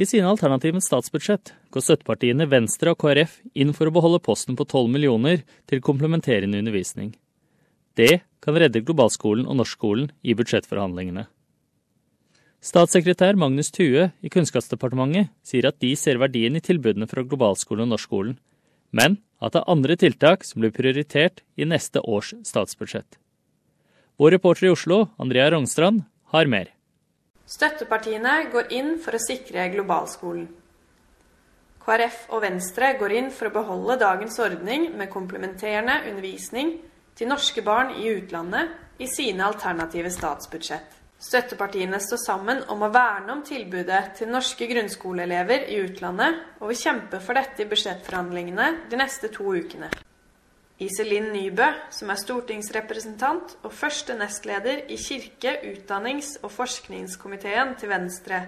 I sine alternative statsbudsjett går støttepartiene Venstre og KrF inn for å beholde posten på 12 millioner til komplementerende undervisning. Det kan redde globalskolen og norskskolen i budsjettforhandlingene. Statssekretær Magnus Thue i Kunnskapsdepartementet sier at de ser verdien i tilbudene fra globalskolen og norskskolen, men at det er andre tiltak som blir prioritert i neste års statsbudsjett. Vår reporter i Oslo, Andrea Rongstrand, har mer. Støttepartiene går inn for å sikre globalskolen. KrF og Venstre går inn for å beholde dagens ordning med komplementerende undervisning til norske barn i utlandet i sine alternative statsbudsjett. Støttepartiene står sammen om å verne om tilbudet til norske grunnskoleelever i utlandet, og vil kjempe for dette i budsjettforhandlingene de neste to ukene. Iselin Nybø, som er stortingsrepresentant og første nestleder i kirke-, utdannings- og forskningskomiteen til Venstre,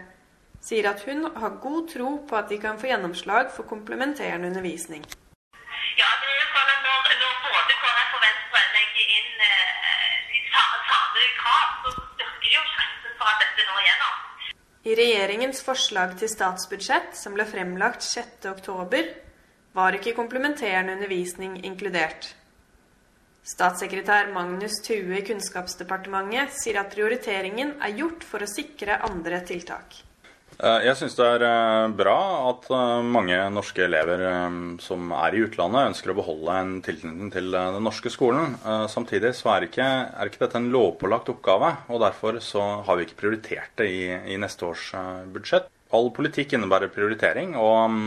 sier at hun har god tro på at de kan få gjennomslag for komplementerende undervisning. Ja, det er jo sånn at når, når både KrF og Venstre legger inn eh, de samme krav, så styrker jo sjansen for at dette når igjennom. I regjeringens forslag til statsbudsjett, som ble fremlagt 6.10, var ikke komplementerende undervisning inkludert. Statssekretær Magnus Thue i Kunnskapsdepartementet sier at prioriteringen er gjort for å sikre andre tiltak. Eh, jeg syns det er eh, bra at eh, mange norske elever som er i utlandet, ønsker å beholde en tilknytning til den norske skolen. Samtidig så er ikke, er ikke dette en lovpålagt oppgave, og derfor så har vi ikke prioritert det i, i neste års budsjett. All politikk innebærer prioritering, og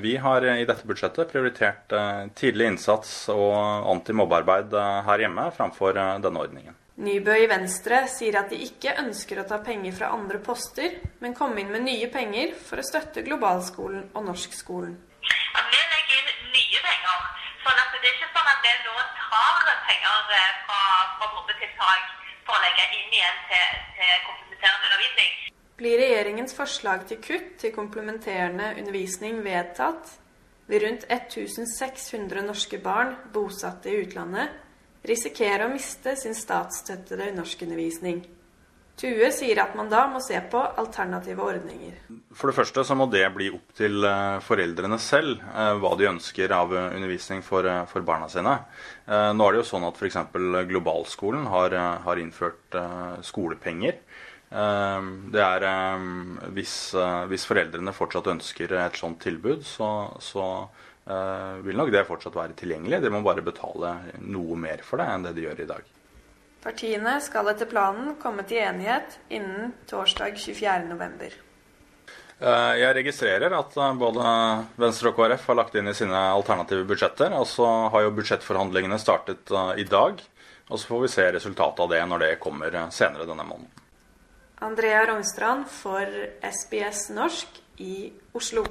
vi har i dette budsjettet prioritert tidlig innsats og antimobbearbeid her hjemme framfor denne ordningen. Nybø i Venstre sier at de ikke ønsker å ta penger fra andre poster, men komme inn med nye penger for å støtte globalskolen og norskskolen. Ja, vi legger inn nye penger. sånn at Det er ikke sånn at vi nå tar penger fra, fra mobbetiltak for å legge inn igjen til, til komplementerende undervisning. Blir regjeringens forslag til kutt til komplementerende undervisning vedtatt, vil rundt 1600 norske barn bosatte i utlandet risikere å miste sin statsstøttede norskundervisning. Tue sier at man da må se på alternative ordninger. For det første så må det bli opp til foreldrene selv hva de ønsker av undervisning for, for barna sine. Nå er det jo sånn at f.eks. Globalskolen har, har innført skolepenger. Det er hvis, hvis, foreldrene fortsatt ønsker et sånt tilbud, så, så vil nok det fortsatt være tilgjengelig. De må bare betale noe mer for det enn det de gjør i dag. Partiene skal etter planen komme til enighet innen torsdag 24.11. Jeg registrerer at både Venstre og KrF har lagt inn i sine alternative budsjetter. Og så har jo budsjettforhandlingene startet i dag. Og så får vi se resultatet av det når det kommer senere denne måneden. Andrea Rongstrand for SBS norsk i Oslo.